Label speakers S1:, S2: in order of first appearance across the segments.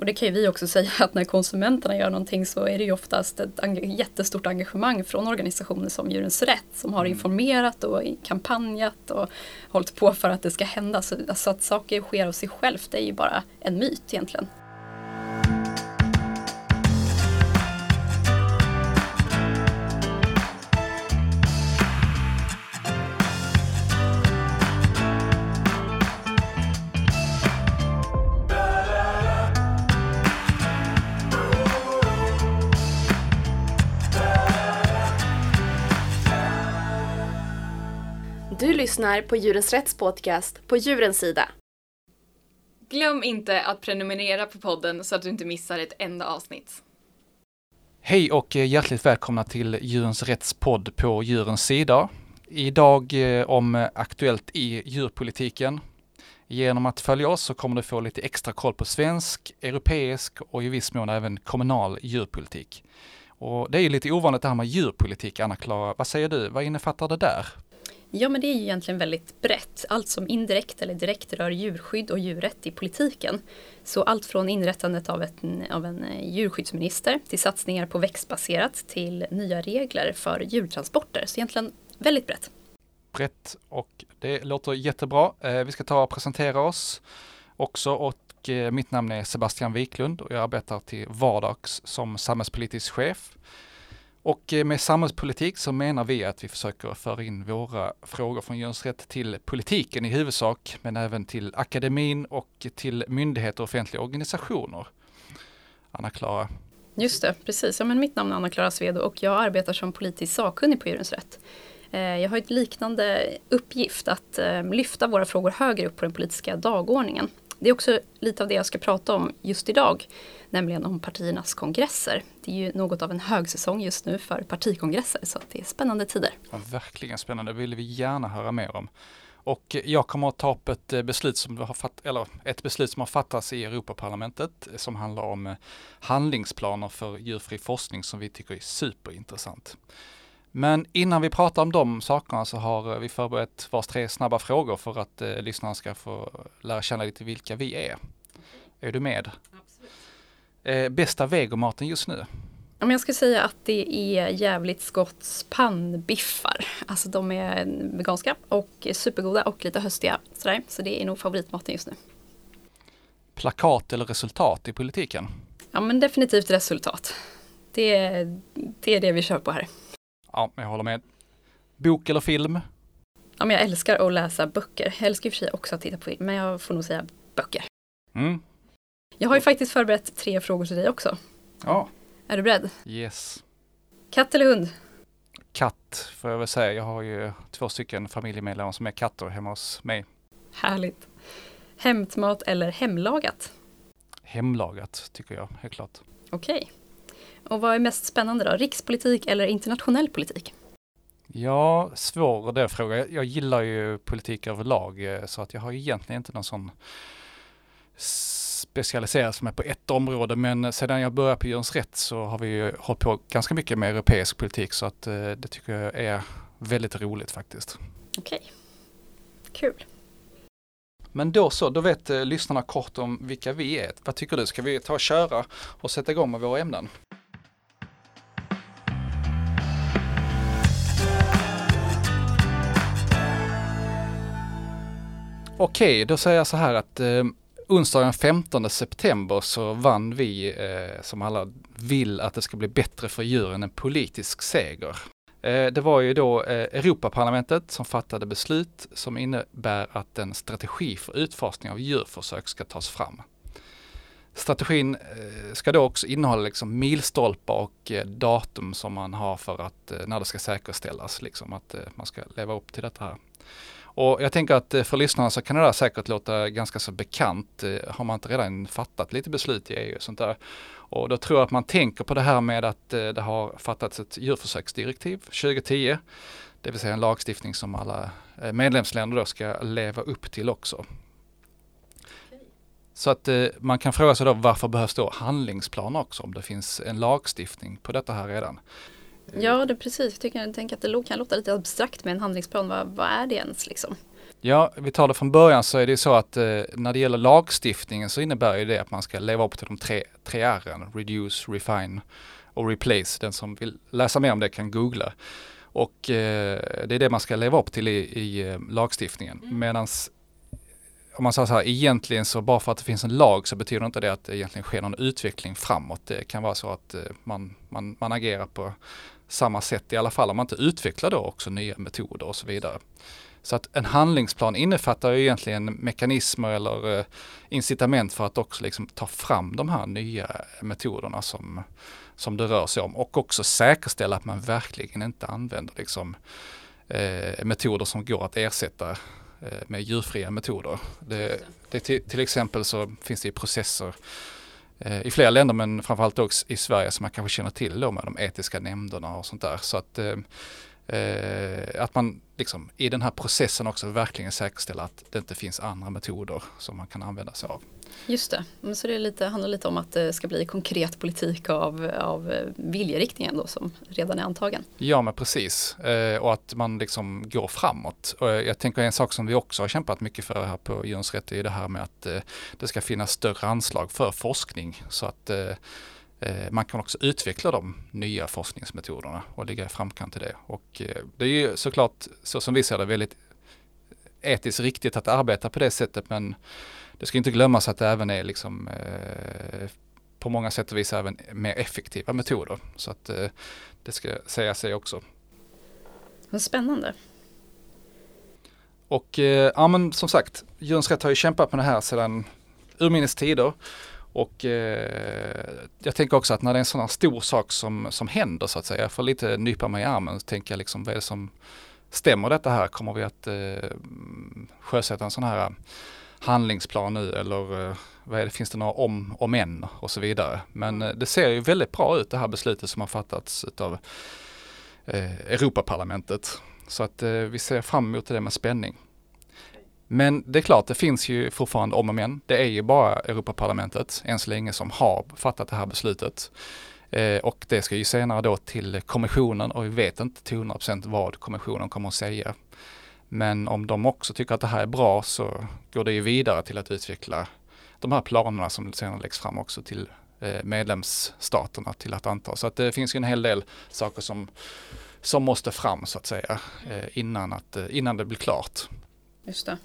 S1: Och det kan ju vi också säga att när konsumenterna gör någonting så är det ju oftast ett jättestort engagemang från organisationer som Djurens Rätt som har mm. informerat och kampanjat och hållit på för att det ska hända. Så alltså att saker sker av sig självt det är ju bara en myt egentligen.
S2: Lyssnar på Djurens Rätts podcast på Djurens sida.
S3: Glöm inte att prenumerera på podden så att du inte missar ett enda avsnitt.
S4: Hej och eh, hjärtligt välkomna till Djurens Rätts podd på Djurens sida. Idag eh, om Aktuellt i djurpolitiken. Genom att följa oss så kommer du få lite extra koll på svensk, europeisk och i viss mån även kommunal djurpolitik. Och det är ju lite ovanligt det här med djurpolitik, Anna-Klara. Vad säger du? Vad innefattar det där?
S1: Ja men det är ju egentligen väldigt brett. Allt som indirekt eller direkt rör djurskydd och djurrätt i politiken. Så allt från inrättandet av, ett, av en eh, djurskyddsminister till satsningar på växtbaserat till nya regler för djurtransporter. Så egentligen väldigt brett.
S4: Brett och det låter jättebra. Eh, vi ska ta och presentera oss också och eh, mitt namn är Sebastian Wiklund och jag arbetar till vardags som samhällspolitisk chef. Och eh, med samhällspolitik så menar vi att vi försöker föra in våra frågor från Rätt till politiken i huvudsak, men även till akademin och till myndigheter och offentliga organisationer. Anna-Klara.
S1: Just det, precis. Ja, men mitt namn är Anna-Klara Svedo och jag arbetar som politisk sakkunnig på Djurens Rätt. Eh, jag har ett liknande uppgift att eh, lyfta våra frågor högre upp på den politiska dagordningen. Det är också lite av det jag ska prata om just idag, nämligen om partiernas kongresser. Det är ju något av en högsäsong just nu för partikongresser så det är spännande tider.
S4: Ja, verkligen spännande, det vill vi gärna höra mer om. Och jag kommer att ta upp ett eh, beslut som har, fatt, eller ett beslut som har fattats i Europaparlamentet eh, som handlar om eh, handlingsplaner för djurfri forskning som vi tycker är superintressant. Men innan vi pratar om de sakerna så har vi förberett vars tre snabba frågor för att eh, lyssnarna ska få lära känna lite vilka vi är. Är du med? Absolut. Eh, bästa vegomaten just nu?
S1: Om jag skulle säga att det är jävligt Scotts pannbiffar. Alltså de är veganska och supergoda och lite höstiga. Sådär. Så det är nog favoritmaten just nu.
S4: Plakat eller resultat i politiken?
S1: Ja men definitivt resultat. Det, det är det vi kör på här.
S4: Ja, jag håller med. Bok eller film?
S1: Ja, men jag älskar att läsa böcker. Jag älskar i och för sig också att titta på film, men jag får nog säga böcker. Mm. Jag har ju faktiskt förberett tre frågor till dig också.
S4: Ja.
S1: Är du beredd?
S4: Yes.
S1: Katt eller hund?
S4: Katt får jag väl säga. Jag har ju två stycken familjemedlemmar som är katter hemma hos mig.
S1: Härligt. Hämtmat eller hemlagat?
S4: Hemlagat tycker jag, helt klart.
S1: Okej. Okay. Och vad är mest spännande då? Rikspolitik eller internationell politik?
S4: Ja, svår den fråga. Jag gillar ju politik överlag eh, så att jag har egentligen inte någon sån specialiserad som är på ett område men sedan jag började på Djurens Rätt så har vi ju hållit på ganska mycket med europeisk politik så att eh, det tycker jag är väldigt roligt faktiskt.
S1: Okej, kul.
S4: Men då så, då vet eh, lyssnarna kort om vilka vi är. Vad tycker du, ska vi ta och köra och sätta igång med våra ämnen? Okej, då säger jag så här att eh, onsdagen 15 september så vann vi, eh, som alla vill att det ska bli bättre för djuren, en politisk seger. Eh, det var ju då eh, Europaparlamentet som fattade beslut som innebär att en strategi för utfasning av djurförsök ska tas fram. Strategin eh, ska då också innehålla liksom milstolpar och eh, datum som man har för att eh, när det ska säkerställas, liksom att man ska leva upp till detta här. Och jag tänker att eh, för lyssnarna så kan det där säkert låta ganska så bekant. Eh, har man inte redan fattat lite beslut i EU och sånt där. Och då tror jag att man tänker på det här med att eh, det har fattats ett djurförsöksdirektiv 2010. Det vill säga en lagstiftning som alla medlemsländer då ska leva upp till också. Så att man kan fråga sig då varför behövs då handlingsplaner också om det finns en lagstiftning på detta här redan.
S1: Ja, det precis. Jag, tycker, jag tänker att det kan låta lite abstrakt med en handlingsplan. Vad, vad är det ens liksom?
S4: Ja, vi tar det från början så är det så att eh, när det gäller lagstiftningen så innebär ju det att man ska leva upp till de tre, tre R'n, reduce, refine och replace. Den som vill läsa mer om det kan googla. Och eh, det är det man ska leva upp till i, i eh, lagstiftningen. Mm. Medans om man säger så här, egentligen så bara för att det finns en lag så betyder inte det att det egentligen sker någon utveckling framåt. Det kan vara så att eh, man, man, man agerar på samma sätt i alla fall om man inte utvecklar då också nya metoder och så vidare. Så att en handlingsplan innefattar ju egentligen mekanismer eller eh, incitament för att också liksom ta fram de här nya metoderna som, som det rör sig om och också säkerställa att man verkligen inte använder liksom, eh, metoder som går att ersätta eh, med djurfria metoder. Det, det till, till, exempel så finns det processer Eh, i flera länder men framförallt också i Sverige som man kanske känner till då med de etiska nämnderna och sånt där. Så att, eh, eh, att man liksom, i den här processen också verkligen säkerställer att det inte finns andra metoder som man kan använda sig av.
S1: Just det, så det lite, handlar lite om att det ska bli konkret politik av, av viljeriktningen då som redan är antagen.
S4: Ja men precis eh, och att man liksom går framåt. Och jag tänker en sak som vi också har kämpat mycket för här på Djurens Rätt är det här med att eh, det ska finnas större anslag för forskning så att eh, eh man kan också utveckla de nya forskningsmetoderna och ligga i framkant till det. Och eh, det är ju såklart, så som vi ser det, väldigt etiskt riktigt att arbeta på det sättet men det ska inte glömmas att det även är liksom eh, på många sätt och vis även mer effektiva metoder. Så att det ska säga sig också.
S1: Vad spännande.
S4: Och ja men som sagt, Djurens Rätt har ju kämpat med det här sedan urminnes tider. Och eh, jag tänker också att när det är en sån här stor sak som, som händer så att säga, jag får lite nypa mig i armen, så tänker jag liksom vad är det som stämmer detta här? Kommer vi att eh, sjösätta en sån här handlingsplan nu eller eh, vad är det, finns det några om och men och så vidare. Men eh, det ser ju väldigt bra ut det här beslutet som har fattats av eh, Europaparlamentet. Så att eh, vi ser fram emot det med spänning. Men det är klart, det finns ju fortfarande om och men. Det är ju bara Europaparlamentet än så länge som har fattat det här beslutet. Eh, och det ska ju senare då till kommissionen och vi vet inte till 100% vad kommissionen kommer att säga. Men om de också tycker att det här är bra så går det ju vidare till att utveckla de här planerna som senare läggs fram också till eh, medlemsstaterna till att anta. Så att det finns ju en hel del saker som, som måste fram så att säga eh, innan, att, eh, innan det blir klart.
S1: Just det.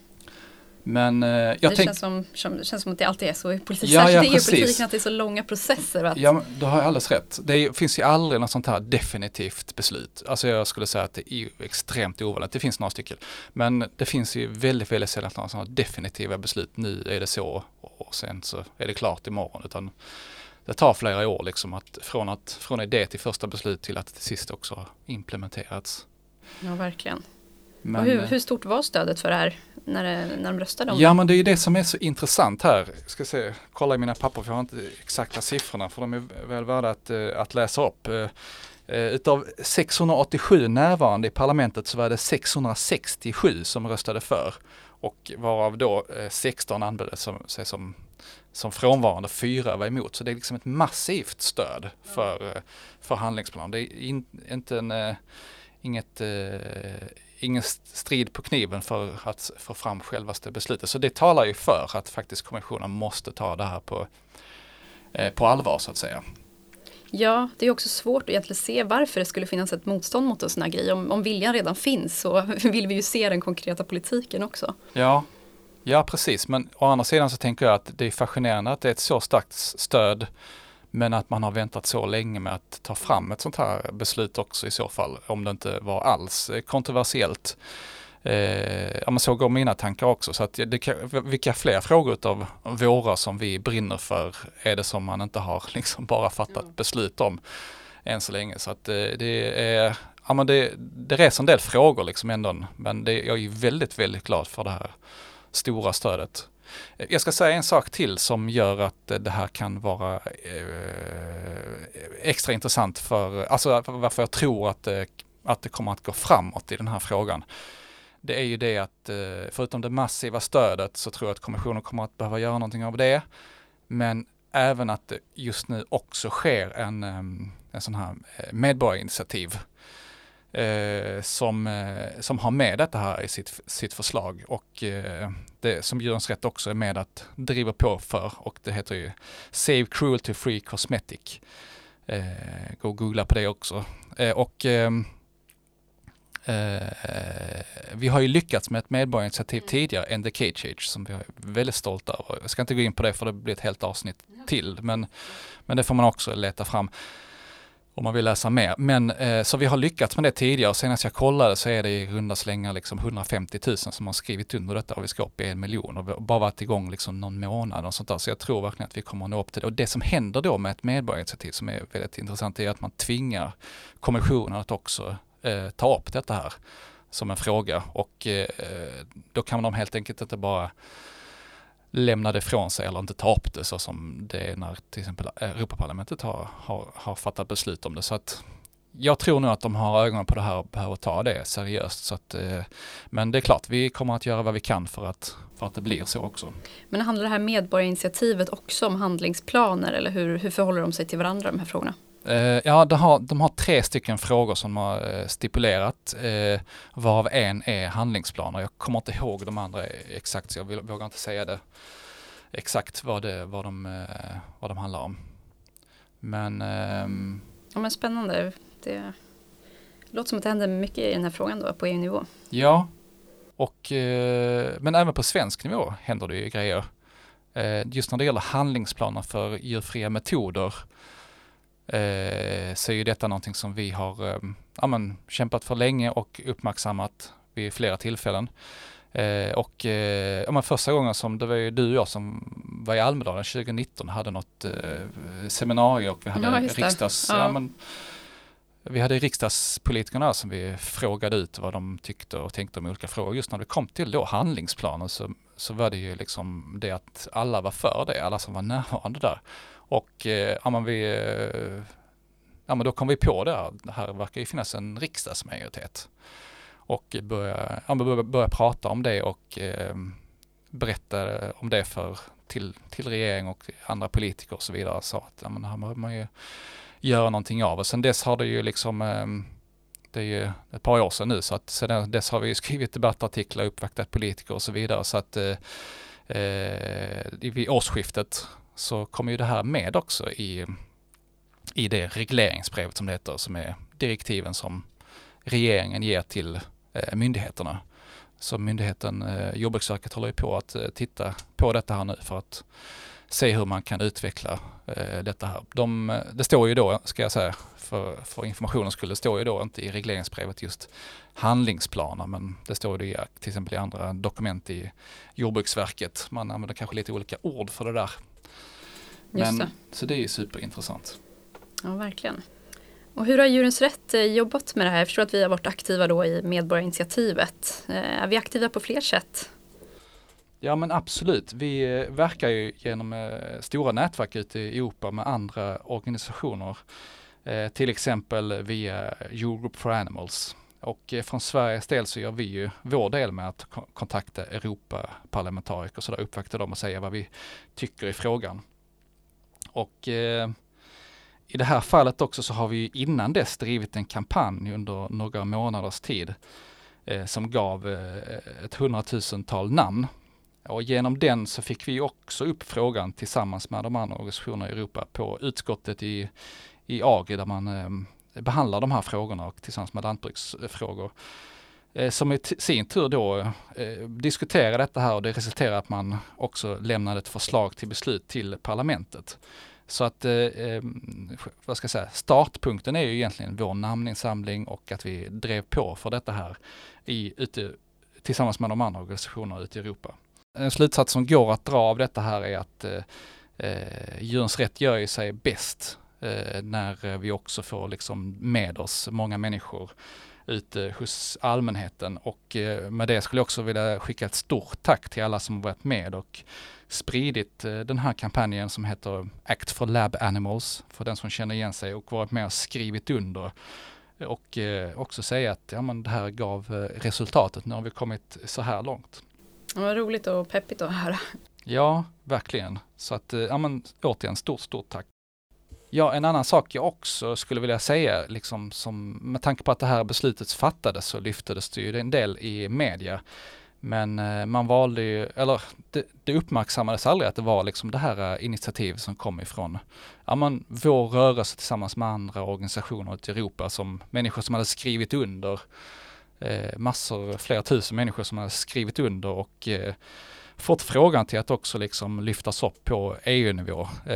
S4: Men eh, jag
S1: det
S4: tänk...
S1: känns, som, känns som att det alltid är så i politik,
S4: ja, ja,
S1: i EU-politiken att det är så långa processer. Att...
S4: Ja, du har alldeles rätt. Det finns ju aldrig något sånt här definitivt beslut. Alltså jag skulle säga att det är extremt ovanligt. Det finns några stycken. Men det finns ju väldigt, väldigt sällan några sådana definitiva beslut. Nu är det så och sen så är det klart imorgon. Utan det tar flera år liksom att från, att, från idé till första beslut till att till sist också implementerats.
S1: Ja, verkligen. Men, hur, eh, hur, stort var stödet för det här när, det, när de röstade om
S4: Ja men det är ju det som är så intressant här. Jag ska se, kolla i mina papper för jag har inte exakta siffrorna för de är väl värda att, eh, att läsa upp. Eh, utav 687 närvarande i parlamentet så var det 667 som röstade för och varav då 16 anmälde sig som, som frånvarande, fyra var emot. Så det är liksom ett massivt stöd för, för handlingsplanen. Det är in, inte en, inget ingen strid på kniven för att få fram självaste beslutet. Så det talar ju för att faktiskt kommissionen måste ta det här på, eh, på allvar så att säga.
S1: Ja, det är också svårt att egentligen se varför det skulle finnas ett motstånd mot en sån här grej. Om, om viljan redan finns så vill vi ju se den konkreta politiken också.
S4: Ja, ja precis. Men å andra sidan så tänker jag att det är fascinerande att det är ett så starkt stöd men att man har väntat så länge med att ta fram ett sånt här beslut också i så fall, om det inte var alls kontroversiellt. Eh, ja, men så går mina tankar också. Så att det, vilka fler frågor av våra som vi brinner för är det som man inte har liksom bara fattat mm. beslut om än så länge. Så att eh, det är, ja men det, det reser en del frågor liksom ändå. Men det, jag är väldigt, väldigt glad för det här stora stödet. Jag ska säga en sak till som gör att det här kan vara eh, extra intressant för, alltså varför jag tror att det, att det kommer att gå framåt i den här frågan. Det är ju det att eh, förutom det massiva stödet så tror jag att kommissionen kommer att behöva göra någonting av det. Men även att det just nu också sker en, en sån här medborgarinitiativ eh, som, eh, som har med detta här i sitt, sitt förslag och eh, det som Djurens Rätt också är med att driva på för och det heter ju Save Cruelty Free Cosmetic. Eh, gå och googla på det också. Eh, och ehm, Eh, vi har ju lyckats med ett medborgarinitiativ mm. tidigare, än The Cage Age, som vi är väldigt stolta över. Jag ska inte gå in på det för det blir ett helt avsnitt till, men, men det får man också leta fram om man vill läsa mer. Men eh, så vi har lyckats med det tidigare och senast jag kollade så är det i runda slängar liksom 150 000 som har skrivit under detta och vi ska upp i en miljon och vi har bara varit igång liksom någon månad och sånt där. Så jag tror verkligen att vi kommer att nå upp till det. Och det som händer då med ett medborgarinitiativ som är väldigt intressant är att man tvingar kommissionen att också eh, ta upp detta här som en fråga och eh, då kan de helt enkelt inte bara lämna det från sig eller inte ta upp det så som det är när till exempel eh, Europaparlamentet har, har, har fattat beslut om det. Så att jag tror nog att de har ögonen på det här och behöver ta det seriöst. Så att, eh, men det är klart, vi kommer att göra vad vi kan för att, för att det blir så också.
S1: Men handlar det här medborgarinitiativet också om handlingsplaner eller hur, hur förhåller de sig till varandra de här frågorna?
S4: Uh, ja, de har, de har tre stycken frågor som de har uh, stipulerat, uh, varav en är handlingsplaner. Jag kommer inte ihåg de andra exakt, så jag vill, vågar inte säga det exakt vad, det, vad, de, vad de handlar om. Men... Um,
S1: ja, men spännande. Det låter som att det händer mycket i den här frågan då på EU-nivå.
S4: Ja, och, men även på svensk nivå händer det ju grejer. just när det gäller handlingsplaner för djurfria metoder eh, så är ju detta någonting som vi har eh, ja, men, kämpat för länge och uppmärksammat vid flera tillfällen. Eh, och eh, ja, men första gången som det var ju du och jag som var i Almedalen 2019 hade något eh, seminarium och vi hade ja, riksdags... Ja. Ja, men, vi hade riksdagspolitikerna som vi frågade ut vad de tyckte och tänkte om olika frågor. Just när det kom till då handlingsplanen så, så var det ju liksom det att alla var för det, alla som var närvarande där. Och eh, ja, men vi, eh, ja, men då kom vi på det här, det här verkar ju finnas en riksdagsmajoritet. Och började ja, börja, börja prata om det och eh, berätta om det för, till, till regering och andra politiker och så vidare. Så att ja, men här behöver man ju göra någonting av. Och sen dess har det ju liksom eh, det är ju ett par år sedan nu så att sedan dess har vi skrivit debattartiklar, uppvaktat politiker och så vidare. Så att eh, eh, vid årsskiftet så kommer ju det här med också i, i det regleringsbrevet som det heter, som är direktiven som regeringen ger till eh, myndigheterna. Så myndigheten eh, Jordbruksverket håller ju på att eh, titta på detta här nu för att se hur man kan utveckla eh, detta här. De, eh, det står ju då, ska jag säga, för, för informationens skull, det står ju då inte i regleringsbrevet just handlingsplaner, men det står ju till exempel i andra dokument i Jordbruksverket. Man använder kanske lite olika ord för det där men, det. Så det är superintressant.
S1: Ja, verkligen. Och hur har Djurens Rätt eh, jobbat med det här? Jag förstår att vi har varit aktiva då i medborgarinitiativet. Eh, är vi aktiva på fler sätt?
S4: Ja men absolut. Vi eh, verkar ju genom stora nätverk ute i Europa med andra organisationer. Till exempel via Europe for Animals. Och eh, från Sveriges del så gör vi ju vår del med att kontakta Europaparlamentariker så där uppvakta dem och säga vad vi tycker i frågan. Och eh, i det här fallet också så har vi innan dess drivit en kampanj under några månaders tid eh, som gav eh, ett hundratusental namn. Och genom den så fick vi också upp frågan tillsammans med de andra organisationerna i Europa på utskottet i, i AGI där man eh, behandlar de här frågorna och tillsammans med lantbruksfrågor. Eh, som i sin tur då eh, detta här och det resulterar att man också lämnade ett förslag till beslut till parlamentet. Så att, eh, ehm, vad ska jag säga, startpunkten är ju egentligen vår namninsamling och att vi drev på för detta här i, ute, tillsammans med de andra organisationerna ute i Europa. En slutsats som går att dra av detta här är att eh, eh djurens rätt gör ju sig bäst när vi också får liksom med oss många människor ute hos allmänheten och eh, med det skulle jag också vilja skicka ett stort tack till alla som varit med och spridit eh, den här kampanjen som heter Act for Lab Animals för den som känner igen sig och varit med och skrivit under och eh, också säga att ja, men det här gav resultatet. Nu har vi kommit så här långt.
S1: Vad roligt och peppigt att höra.
S4: Ja, verkligen. Så att, ja men återigen, stort, stort tack. Ja, en annan sak jag också skulle vilja säga, liksom som, med tanke på att det här beslutet fattades så lyftes det ju en del i media. Men eh, man valde ju, eller det, det uppmärksammades aldrig att det var liksom det här eh, initiativet som kom ifrån ja, man, vår rörelse tillsammans med andra organisationer ute i Europa som människor som hade skrivit under, eh, massor, flera tusen människor som hade skrivit under och eh, fått frågan till att också liksom lyftas upp på EU-nivå. Eh,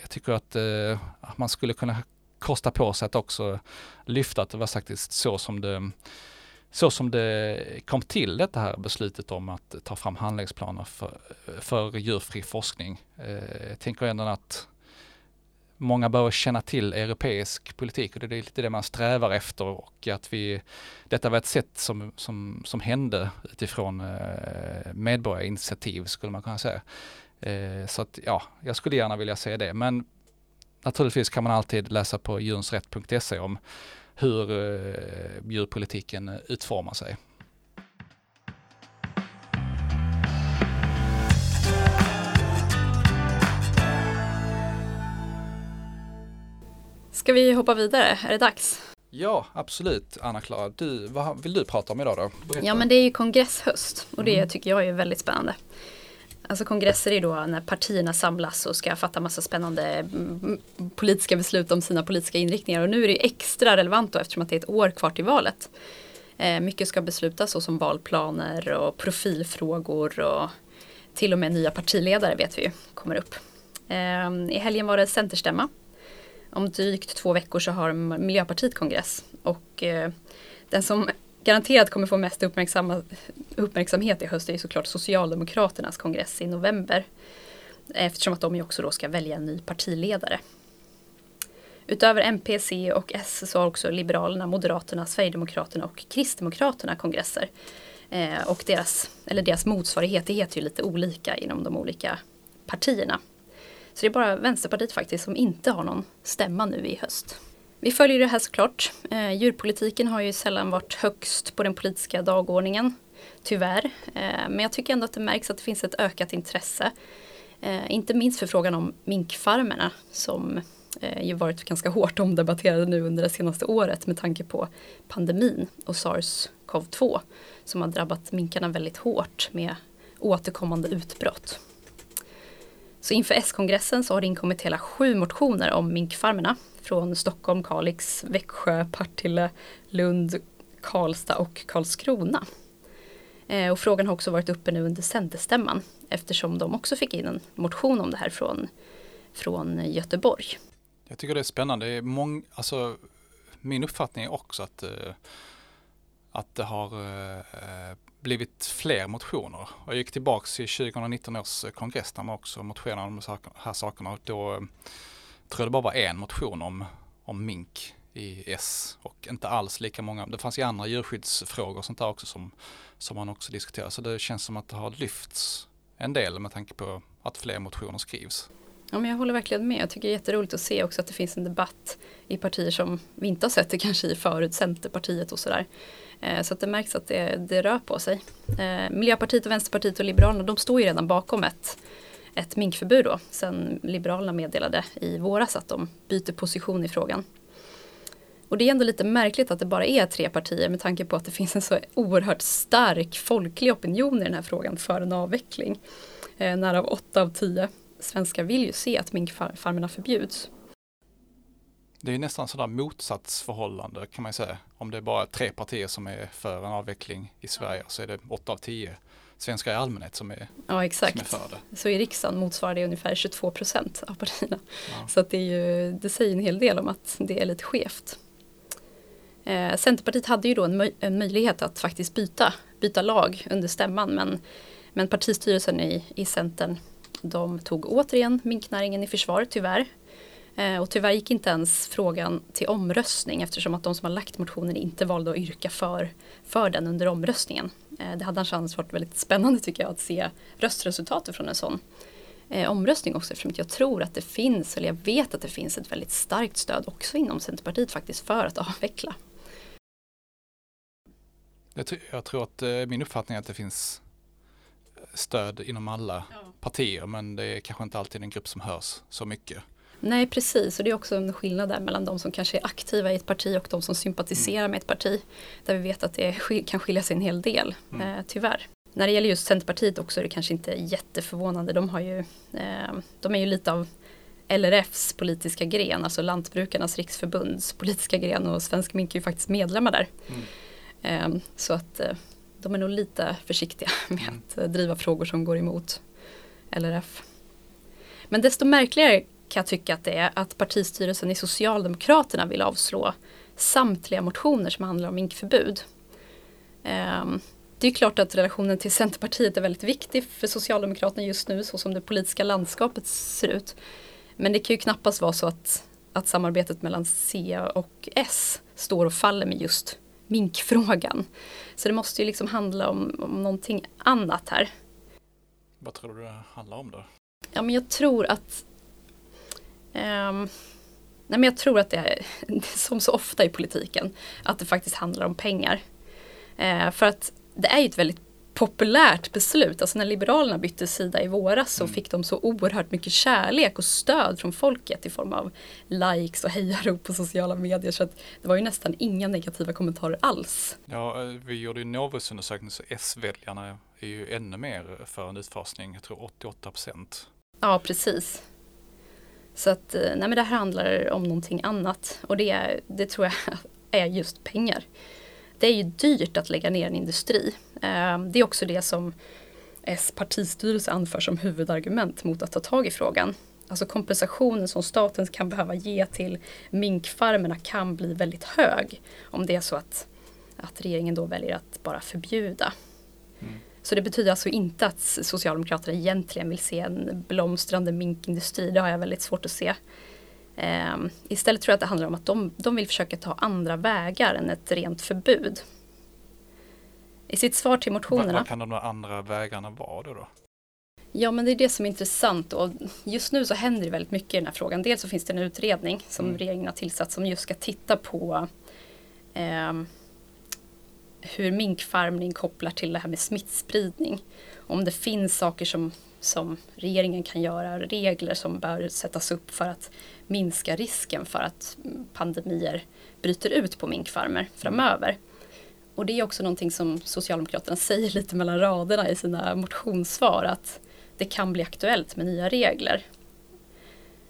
S4: jag tycker att eh, man skulle kunna kosta på sig att också lyfta att det var faktiskt så som det så som det kom till det här beslutet om att ta fram handlingsplaner för, för djurfri forskning. Eh, jag tänker ändå att många behöver känna till europeisk politik och det är lite det man strävar efter och att vi, detta var ett sätt som, som, som hände utifrån eh, medborgarinitiativ skulle man kunna säga. Eh, så att ja, jag skulle gärna vilja se det men naturligtvis kan man alltid läsa på djurensrätt.se om hur eh, djurpolitiken utformar sig.
S1: Ska vi hoppa vidare? Är det dags?
S4: Ja, absolut. Anna-Klara, vad vill du prata om idag då?
S1: Berätta. Ja, men det är ju kongresshöst och det mm. tycker jag är väldigt spännande. Alltså kongresser är då när partierna samlas och ska fatta massa spännande mm, politiska beslut om sina politiska inriktningar. Och nu är det extra relevant då eftersom att det är ett år kvar till valet. Eh, mycket ska beslutas såsom valplaner och profilfrågor och till och med nya partiledare vet vi ju kommer upp. Eh, I helgen var det centerstämma. Om drygt två veckor så har Miljöpartiet kongress och eh, den som garanterat kommer få mest uppmärksamhet i höst är såklart Socialdemokraternas kongress i november. Eftersom att de ju också då ska välja en ny partiledare. Utöver MP, C och S så har också Liberalerna, Moderaterna, Sverigedemokraterna och Kristdemokraterna kongresser. Eh, och deras, eller deras motsvarighet, det heter ju lite olika inom de olika partierna. Så det är bara Vänsterpartiet faktiskt som inte har någon stämma nu i höst. Vi följer det här såklart. Eh, djurpolitiken har ju sällan varit högst på den politiska dagordningen. Tyvärr. Eh, men jag tycker ändå att det märks att det finns ett ökat intresse. Eh, inte minst för frågan om minkfarmerna som eh, ju varit ganska hårt omdebatterade nu under det senaste året med tanke på pandemin och sars-cov-2 som har drabbat minkarna väldigt hårt med återkommande utbrott. Så inför S-kongressen så har det inkommit hela sju motioner om minkfarmerna från Stockholm, Kalix, Växjö, Partille, Lund, Karlstad och Karlskrona. Eh, och frågan har också varit uppe nu under Centerstämman eftersom de också fick in en motion om det här från, från Göteborg.
S4: Jag tycker det är spännande. Det är mång, alltså, min uppfattning är också att, eh, att det har eh, eh blivit fler motioner. Jag gick tillbaks till 2019 års eh, kongress där man också motionerade om de här sakerna. Och då eh, tror jag det bara var en motion om, om mink i S och inte alls lika många. Det fanns ju andra djurskyddsfrågor och sånt där också som, som man också diskuterar. Så det känns som att det har lyfts en del med tanke på att fler motioner skrivs.
S1: Ja, men jag håller verkligen med. Jag tycker det är jätteroligt att se också att det finns en debatt i partier som vi inte har sett det kanske i förut, Centerpartiet och sådär. Eh, så att det märks att det, det rör på sig. Eh, Miljöpartiet, och Vänsterpartiet och Liberalerna de står ju redan bakom ett ett minkförbud då, sen Liberalerna meddelade i våras att de byter position i frågan. Och det är ändå lite märkligt att det bara är tre partier med tanke på att det finns en så oerhört stark folklig opinion i den här frågan för en avveckling. Eh, nära av åtta av tio svenskar vill ju se att minkfarmerna förbjuds.
S4: Det är nästan sådär motsatsförhållande kan man säga. Om det är bara tre partier som är för en avveckling i Sverige så är det åtta av tio svenskar i allmänhet som är,
S1: ja, exakt.
S4: Som är för det.
S1: Så i riksdagen motsvarar det ungefär 22 procent av partierna. Ja. Så det, är ju, det säger en hel del om att det är lite skevt. Eh, Centerpartiet hade ju då en, möj en, möjlighet att faktiskt byta, byta lag under stämman men, men partistyrelsen i, i Centern de tog återigen minknäringen i försvar tyvärr. Eh, och tyvärr gick inte ens frågan till omröstning eftersom att de som har lagt motionen inte valde att yrka för, för den under omröstningen. Eh, det hade chans varit väldigt spännande tycker jag att se röstresultatet från en sån eh, omröstning också eftersom jag tror att det finns, eller jag vet att det finns ett väldigt starkt stöd också inom Centerpartiet faktiskt för att avveckla.
S4: Jag, jag tror att eh, min uppfattning är att det finns stöd inom alla ja. partier men det är kanske inte alltid en grupp som hörs så mycket.
S1: Nej precis och det är också en skillnad där mellan de som kanske är aktiva i ett parti och de som sympatiserar med ett parti. Där vi vet att det kan skilja sig en hel del,
S4: Mm.
S1: eh, tyvärr. När det gäller just Centerpartiet också är det kanske inte jätteförvånande. De, har ju, eh, de är ju lite av LRFs politiska gren, alltså Lantbrukarnas riksförbunds politiska gren och Svensk Mink är ju faktiskt medlemmar där.
S4: Mm.
S1: Eh, så att eh, de är nog lite försiktiga med
S4: Mm.
S1: att eh, driva frågor som går emot LRF. Men desto märkligare kan jag tycka att det är att partistyrelsen i Socialdemokraterna vill avslå samtliga motioner som handlar om minkförbud. Ehm, det är klart att relationen till Centerpartiet är väldigt viktig för Socialdemokraterna just nu så som det politiska landskapet ser ut. Men det kan ju knappast vara så att, att samarbetet mellan C och S står och faller med just minkfrågan. Så det måste ju liksom handla om, om någonting annat här.
S4: Vad tror du det handlar om då?
S1: Ja, men jag tror att ehm, nej, men jag tror att det är, som så ofta i politiken, att det faktiskt handlar om pengar. Eh, för att det är ju ett väldigt populärt beslut. Alltså när Liberalerna bytte sida i våras så
S4: Mm.
S1: fick de så oerhört mycket kärlek och stöd från folket i form av likes och hejarop på sociala medier. Så att det var ju nästan inga negativa kommentarer alls.
S4: Ja, eh, vi gjorde ju Novusundersökning så S-väljarna är ju ännu mer för en utfasning, jag tror 88 procent.
S1: Ja, precis. Så att, eh, nej men det här handlar om någonting annat och det, är, det tror jag är just pengar. Det är ju dyrt att lägga ner en industri. Eh, det är också det som S partistyrelse anför som huvudargument mot att ta tag i frågan. Alltså kompensationen som staten kan behöva ge till minkfarmerna kan bli väldigt hög om det är så att, att regeringen då väljer att bara förbjuda.
S4: Mm.
S1: Så det betyder alltså inte att Socialdemokraterna egentligen vill se en blomstrande minkindustri. Det har jag väldigt svårt att se. Ehm, istället tror jag att det handlar om att de, de vill försöka ta andra vägar än ett rent förbud. I sitt svar till motionerna.
S4: vad kan de andra vägarna vara då? då?
S1: Ja men det är det som är intressant och just nu så händer det väldigt mycket i den här frågan. Dels så finns det en utredning som
S4: Mm.
S1: regeringen har tillsatt som just ska titta på ehm, hur minkfarmning kopplar till det här med smittspridning. Om det finns saker som, som regeringen kan göra, regler som bör sättas upp för att minska risken för att pandemier bryter ut på minkfarmer framöver. Och det är också någonting som Socialdemokraterna säger lite mellan raderna i sina motionssvar att det kan bli aktuellt med nya regler.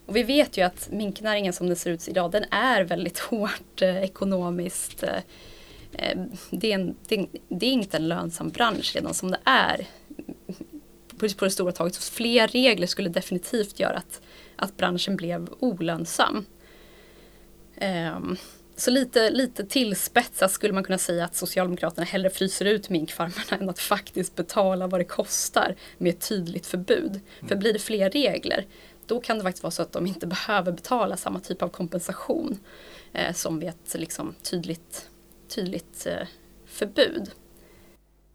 S1: Och vi vet ju att minknäringen som den ser ut idag den är väldigt hårt eh, ekonomiskt. Eh, det, är en, det, det är inte en lönsam bransch redan som det är på, på det stora taget. Så fler regler skulle definitivt göra att, att branschen blev olönsam. Ehm, så lite, lite tillspetsat skulle man kunna säga att Socialdemokraterna hellre fryser ut minkfarmarna än att faktiskt betala vad det kostar med ett tydligt förbud. För blir det fler regler då kan det faktiskt vara så att de inte behöver betala samma typ av kompensation eh, som vid ett liksom, tydligt, tydligt eh, förbud.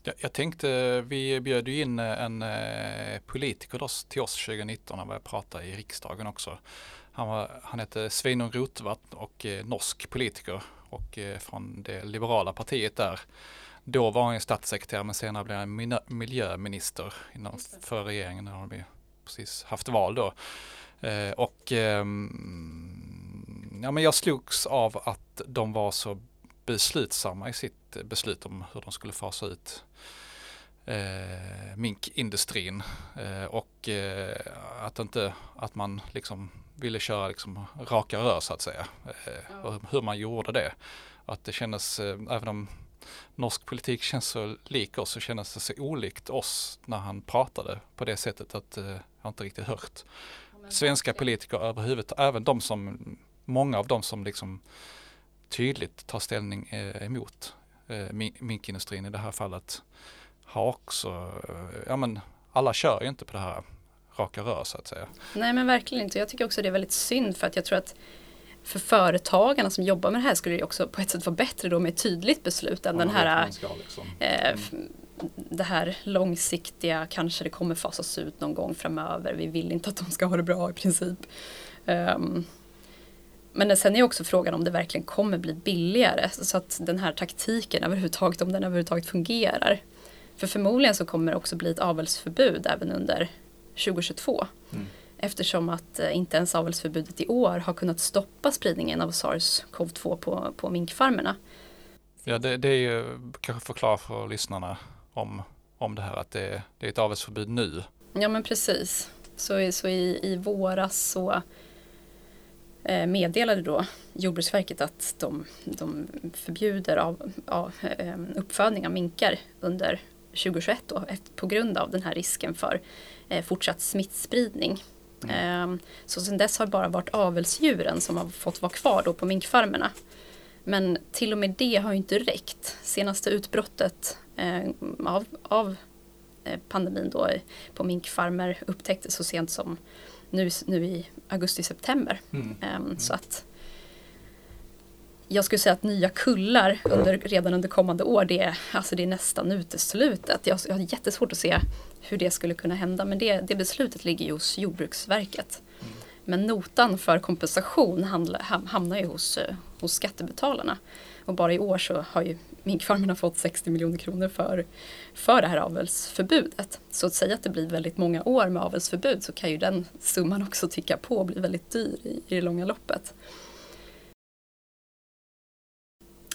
S4: Jag, jag tänkte, vi bjöd ju in en eh, politiker till oss 2019 han var pratade i riksdagen också. Han, var, han hette Sveinung Rotevatn och eh, norsk politiker och eh, från det liberala partiet där. Då var han statssekreterare men senare blev han miljöminister inom förra regeringen. När de precis haft val då. Eh, och ehm, ja, men jag slogs av att de var så beslutsamma i sitt beslut om hur de skulle fasa ut eh, minkindustrin. Eh, och eh, att inte att man liksom ville köra liksom raka rör så att säga. Eh, och hur man gjorde det. Att det kändes, eh, även om norsk politik känns så lik oss så kändes det så olikt oss när han pratade på det sättet att eh, jag inte riktigt hört svenska politiker överhuvudtaget, även de som, många av dem som liksom tydligt tar ställning eh, emot eh, min- minkindustrin i det här fallet har också, eh, ja men alla kör ju inte på det här raka rör så att säga.
S1: Nej men verkligen inte. Jag tycker också det är väldigt synd för att jag tror att för företagarna som jobbar med det här skulle det också på ett sätt vara bättre då med ett tydligt beslut än den här eh, f- det här långsiktiga, kanske det kommer fasas ut någon gång framöver. Vi vill inte att de ska ha det bra i princip. Ehm, men sen är också frågan om det verkligen kommer bli billigare. Så att den här taktiken överhuvudtaget, om den överhuvudtaget fungerar. För förmodligen så kommer det också bli ett avelsförbud även under 2022.
S4: Mm.
S1: Eftersom att eh, inte ens avelsförbudet i år har kunnat stoppa spridningen av sars-cov-2 på, på minkfarmerna.
S4: Ja, det, det är ju kanske förklara för lyssnarna om, om det här att det, det är ett avelsförbud nu.
S1: Ja men precis. Så, så i, i våras så meddelade då Jordbruksverket att de, de förbjuder av, av, eh, uppfödning av minkar under 2021 då, på grund av den här risken för eh, fortsatt smittspridning. Mm. Så sedan dess har det bara varit avelsdjuren som har fått vara kvar då på minkfarmerna. Men till och med det har ju inte räckt. Senaste utbrottet av, av pandemin då på minkfarmer upptäcktes så sent som nu, nu i augusti-september. Mm. Um, så att jag skulle säga att nya kullar under, redan under kommande år, det är, alltså det är nästan uteslutet. Jag, jag har jättesvårt att se hur det skulle kunna hända, men det, det beslutet ligger ju hos Jordbruksverket. Mm. Men notan för kompensation hamnar ju hos, eh, hos skattebetalarna. Och bara i år så har ju minkfarmerna fått 60 miljoner kronor för, för det här avelsförbudet. Så att säga att det blir väldigt många år med avelsförbud så kan ju den summan också ticka på och bli väldigt dyr i, i det långa loppet.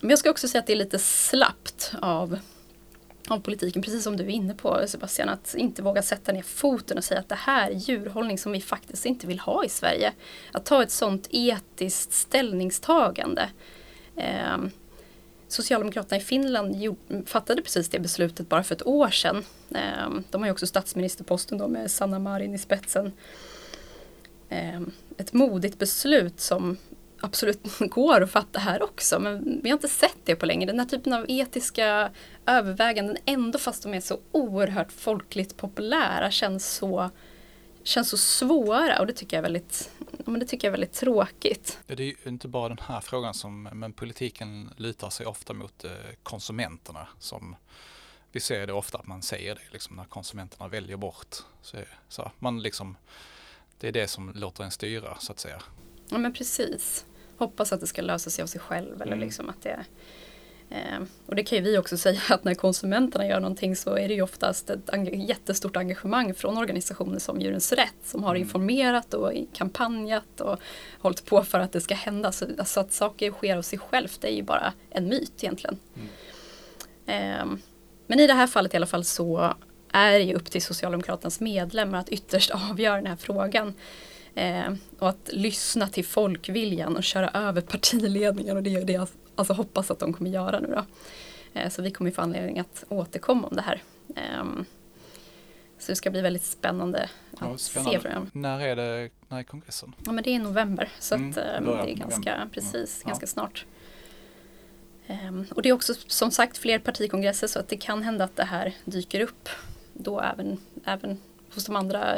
S1: Men jag ska också säga att det är lite slappt av, av politiken, precis som du är inne på Sebastian, att inte våga sätta ner foten och säga att det här är djurhållning som vi faktiskt inte vill ha i Sverige. Att ta ett sådant etiskt ställningstagande. Eh, Socialdemokraterna i Finland fattade precis det beslutet bara för ett år sedan. Ehm, de har ju också statsministerposten då med Sanna Marin i spetsen. Ehm, ett modigt beslut som absolut går att fatta här också men vi har inte sett det på länge. Den här typen av etiska överväganden ändå fast de är så oerhört folkligt populära känns så känns så svåra och det tycker jag är väldigt, men det tycker jag är väldigt tråkigt.
S4: Det är ju inte bara den här frågan som, men politiken lutar sig ofta mot eh, konsumenterna som vi ser det ofta att man säger det liksom när konsumenterna väljer bort. Så, så man liksom, det är det som låter en styra så att säga.
S1: Ja men precis. Hoppas att det ska lösa sig av sig själv eller mm. liksom att det och det kan ju vi också säga att när konsumenterna gör någonting så är det ju oftast ett jättestort engagemang från organisationer som Djurens Rätt som har mm. informerat och kampanjat och hållit på för att det ska hända. Så alltså att saker sker av sig självt det är ju bara en myt egentligen. Mm. Eh, men i det här fallet i alla fall så är det ju upp till Socialdemokraternas medlemmar att ytterst avgöra den här frågan. Eh, och att lyssna till folkviljan och köra över partiledningen och det är det alltså hoppas att de kommer göra nu då. Eh, så vi kommer få anledning att återkomma om det här. Eh, så det ska bli väldigt spännande
S4: ja, att spännande. se dem. När är det, när är kongressen?
S1: Ja men det är i november så mm, att, eh, det är ganska, precis, ja. ganska snart. Um, och det är också som sagt fler partikongresser så att det kan hända att det här dyker upp då även, även hos de andra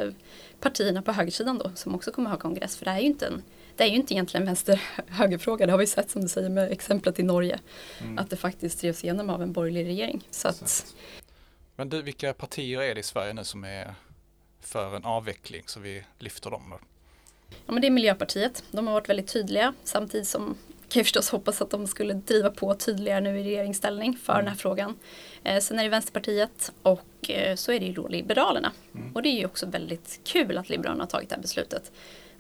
S1: partierna på högersidan då som också kommer ha kongress. För det är ju inte en, det är ju inte egentligen vänster-högerfråga. Det har vi sett som du säger med exemplet i Norge. Mm. Att det faktiskt drevs igenom av en borgerlig regering. Så att,
S4: Men du, vilka partier är det i Sverige nu som är för en avveckling så vi lyfter dem? Då?
S1: Ja, men det är Miljöpartiet. De har varit väldigt tydliga samtidigt som kan jag förstås hoppas att de skulle driva på tydligare nu i regeringsställning för mm. den här frågan. Eh, sen är det Vänsterpartiet och eh, så är det ju då Liberalerna. Mm. Och det är ju också väldigt kul att Liberalerna har tagit det här beslutet.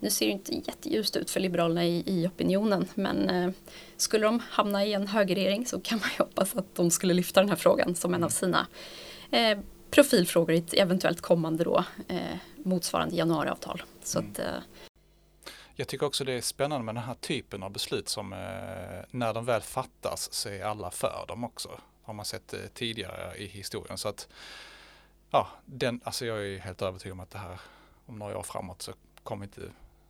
S1: Nu ser det inte jätteljust ut för Liberalerna i, i opinionen men eh, skulle de hamna i en högerregering så kan man ju hoppas att de skulle lyfta den här frågan som en av mm. sina eh, profilfrågor i ett eventuellt kommande då, eh, motsvarande januariavtal. Så mm. att, eh,
S4: jag tycker också det är spännande med den här typen av beslut som eh, när de väl fattas så är alla för dem också. Har man sett eh, tidigare i historien. Så att ja, den, alltså jag är helt övertygad om att det här om några år framåt så kommer inte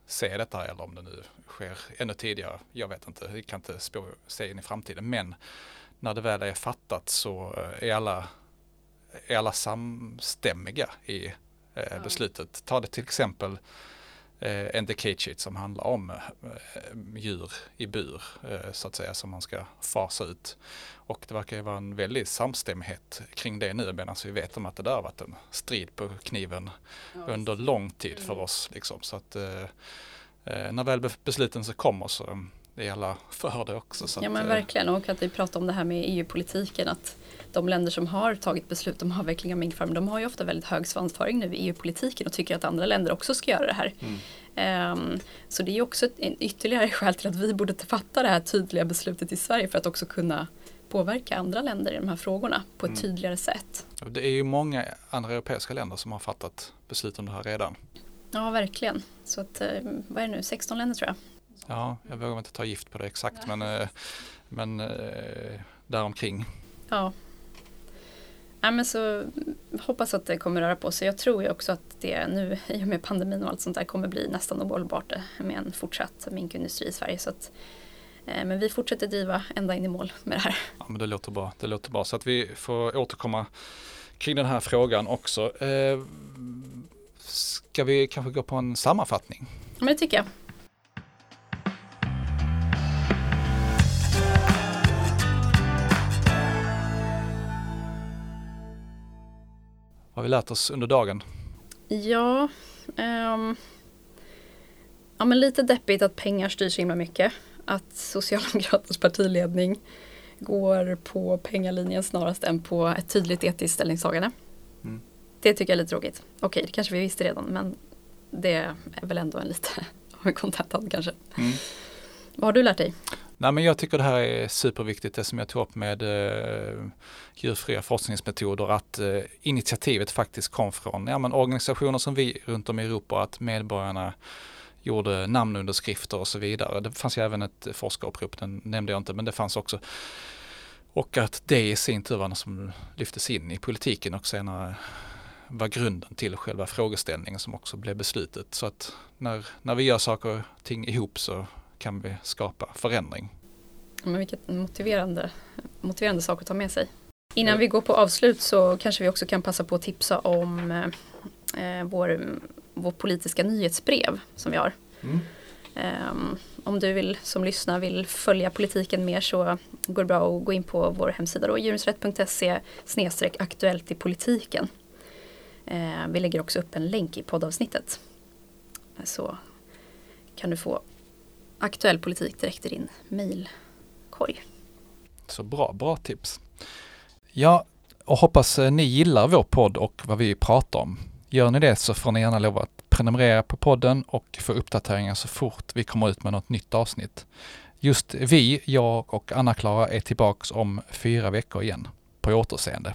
S4: se detta eller om det nu sker ännu tidigare. Jag vet inte, vi kan inte spå, se in i framtiden. Men när det väl är fattat så eh, är alla, är alla samstämmiga i eh, beslutet. Ta det till exempel eh, en decade som handlar om eh, djur i bur eh, så att säga som man ska fasa ut. Och det verkar ju vara en väldig samstämmighet kring det nu medan vi vet om att det där har varit en strid på kniven ja, under lång tid för mm. oss. Liksom. Så att eh, eh, när väl besluten så kommer så, är alla för det också.
S1: ja men
S4: att,
S1: verkligen och att vi pratar om det här med EU-politiken att de länder som har tagit beslut om avveckling av minkfarmer de har ju ofta väldigt hög svansföring nu i EU-politiken och tycker att andra länder också ska göra det här. Mm. Um, så det är också ett ytterligare skäl till att vi borde fatta det här tydliga beslutet i Sverige för att också kunna påverka andra länder i de här frågorna på ett mm. tydligare sätt.
S4: Det är ju många andra europeiska länder som har fattat beslut om det här redan.
S1: Ja, verkligen. Så att, eh, vad är det nu, 16 länder tror jag.
S4: Ja, jag vågar inte ta gift på det exakt men, eh, men eh, däromkring.
S1: Ja. Ja, men så hoppas att det kommer röra på sig. Jag tror ju också att det nu i och med pandemin och allt sånt där kommer bli nästan ohållbart med en fortsatt minkindustri i Sverige. Så att, eh, men vi fortsätter driva ända in i mål med det här.
S4: Ja, men det låter bra. Det låter bra. Så att vi får återkomma kring den här frågan också. Eh, ska vi kanske gå på en sammanfattning?
S1: Ja, men det tycker jag.
S4: Har vi lärt oss under dagen?
S1: Ja, um, ja men lite deppigt att pengar styr så himla mycket. Att Socialdemokraternas partiledning går på pengalinjen snarast än på ett tydligt etiskt ställningstagande. Mm. Det tycker jag är lite tråkigt. Okej, det kanske vi visste redan men det är väl ändå en lite av en kontentan kanske. Mm. Vad har du lärt dig?
S4: Nej, men jag tycker det här är superviktigt, det som jag tog upp med eh, djurfria forskningsmetoder, att eh, initiativet faktiskt kom från ja, men organisationer som vi runt om i Europa, att medborgarna gjorde namnunderskrifter och så vidare. Det fanns ju även ett forskarupprop, den nämnde jag inte, men det fanns också. Och att det i sin tur var något som lyftes in i politiken och senare var grunden till själva frågeställningen som också blev beslutet. Så att när, när vi gör saker och ting ihop så kan vi skapa förändring.
S1: Men vilket motiverande, motiverande sak att ta med sig. Innan vi går på avslut så kanske vi också kan passa på att tipsa om eh, vår, vår politiska nyhetsbrev som vi har. Mm. Um, om du vill som lyssnar vill följa politiken mer så går det bra att gå in på vår hemsida då, djurensrätt.se aktuellt i politiken. Uh, vi lägger också upp en länk i poddavsnittet. Så kan du få aktuell politik direkt i din mejlkorg.
S4: Så bra, bra tips. Ja, och hoppas eh, ni gillar vår podd och vad vi pratar om. Gör ni det så får ni gärna lov att prenumerera på podden och få uppdateringar så fort vi kommer ut med något nytt avsnitt. Just vi, jag och Anna-Klara är tillbaks om fyra veckor igen. På återseende.